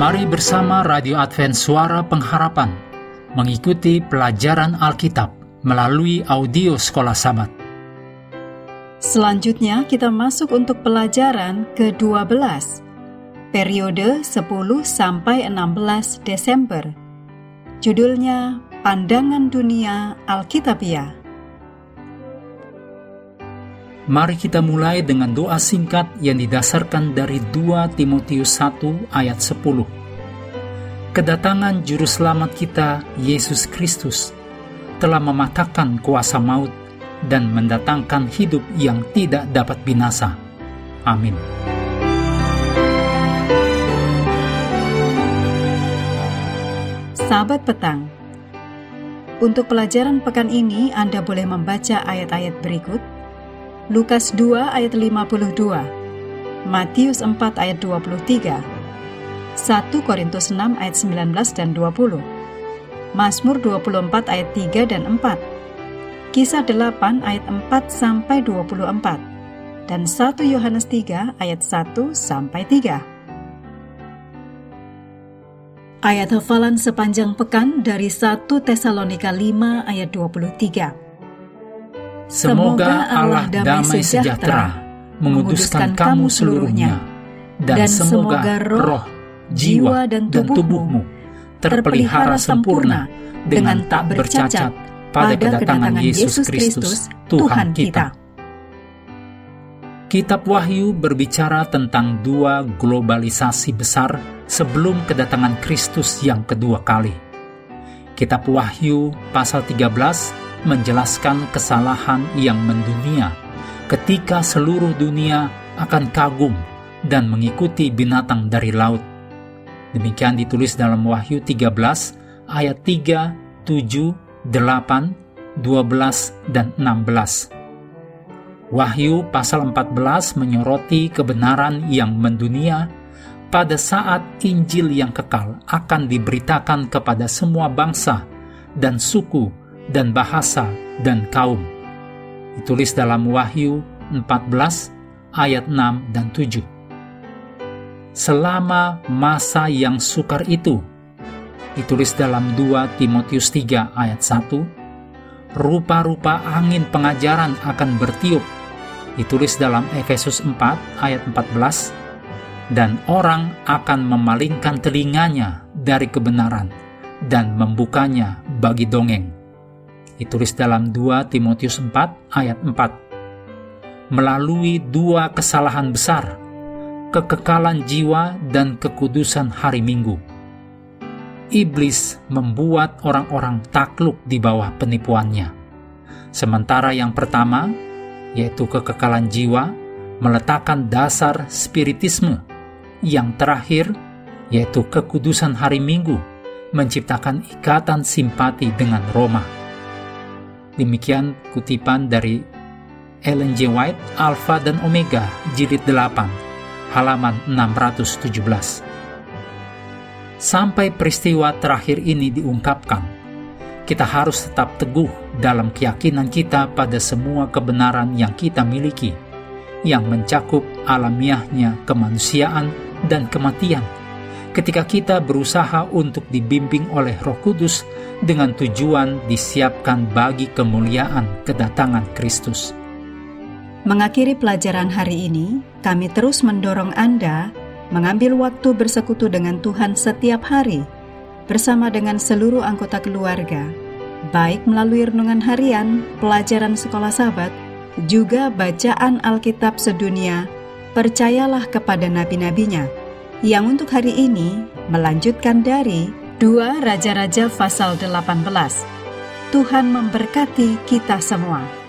Mari bersama Radio Advent Suara Pengharapan mengikuti pelajaran Alkitab melalui audio Sekolah Sabat. Selanjutnya kita masuk untuk pelajaran ke-12, periode 10 sampai 16 Desember. Judulnya Pandangan Dunia Alkitabiah. Mari kita mulai dengan doa singkat yang didasarkan dari 2 Timotius 1 ayat 10. Kedatangan juru selamat kita, Yesus Kristus, telah mematahkan kuasa maut dan mendatangkan hidup yang tidak dapat binasa. Amin. Sahabat petang, untuk pelajaran pekan ini Anda boleh membaca ayat-ayat berikut. Lukas 2 ayat 52, Matius 4 ayat 23, 1 Korintus 6 ayat 19 dan 20, Mazmur 24 ayat 3 dan 4, Kisah 8 ayat 4 sampai 24, dan 1 Yohanes 3 ayat 1 sampai 3. Ayat hafalan sepanjang pekan dari 1 Tesalonika 5 ayat 23. Semoga Allah damai sejahtera menguduskan kamu seluruhnya, dan semoga roh, jiwa, dan tubuhmu terpelihara sempurna dengan tak bercacat pada kedatangan Yesus Kristus, Tuhan kita. Kitab Wahyu berbicara tentang dua globalisasi besar sebelum kedatangan Kristus yang kedua kali. Kitab Wahyu pasal 13 menjelaskan kesalahan yang mendunia ketika seluruh dunia akan kagum dan mengikuti binatang dari laut. Demikian ditulis dalam Wahyu 13 ayat 3, 7, 8, 12, dan 16. Wahyu pasal 14 menyoroti kebenaran yang mendunia pada saat Injil yang kekal akan diberitakan kepada semua bangsa dan suku dan bahasa dan kaum. Ditulis dalam Wahyu 14 ayat 6 dan 7. Selama masa yang sukar itu, ditulis dalam 2 Timotius 3 ayat 1, rupa-rupa angin pengajaran akan bertiup ditulis dalam Efesus 4 ayat 14, dan orang akan memalingkan telinganya dari kebenaran dan membukanya bagi dongeng. Ditulis dalam 2 Timotius 4 ayat 4. Melalui dua kesalahan besar, kekekalan jiwa dan kekudusan hari Minggu. Iblis membuat orang-orang takluk di bawah penipuannya. Sementara yang pertama yaitu kekekalan jiwa, meletakkan dasar spiritisme. Yang terakhir, yaitu kekudusan hari Minggu, menciptakan ikatan simpati dengan Roma. Demikian kutipan dari Ellen G. White, Alpha dan Omega, jilid 8, halaman 617. Sampai peristiwa terakhir ini diungkapkan, kita harus tetap teguh dalam keyakinan kita pada semua kebenaran yang kita miliki, yang mencakup alamiahnya kemanusiaan dan kematian. Ketika kita berusaha untuk dibimbing oleh Roh Kudus dengan tujuan disiapkan bagi kemuliaan kedatangan Kristus. Mengakhiri pelajaran hari ini, kami terus mendorong Anda mengambil waktu bersekutu dengan Tuhan setiap hari bersama dengan seluruh anggota keluarga, baik melalui renungan harian, pelajaran sekolah sahabat, juga bacaan Alkitab sedunia, percayalah kepada nabi-nabinya, yang untuk hari ini melanjutkan dari dua Raja-Raja pasal 18. Tuhan memberkati kita semua.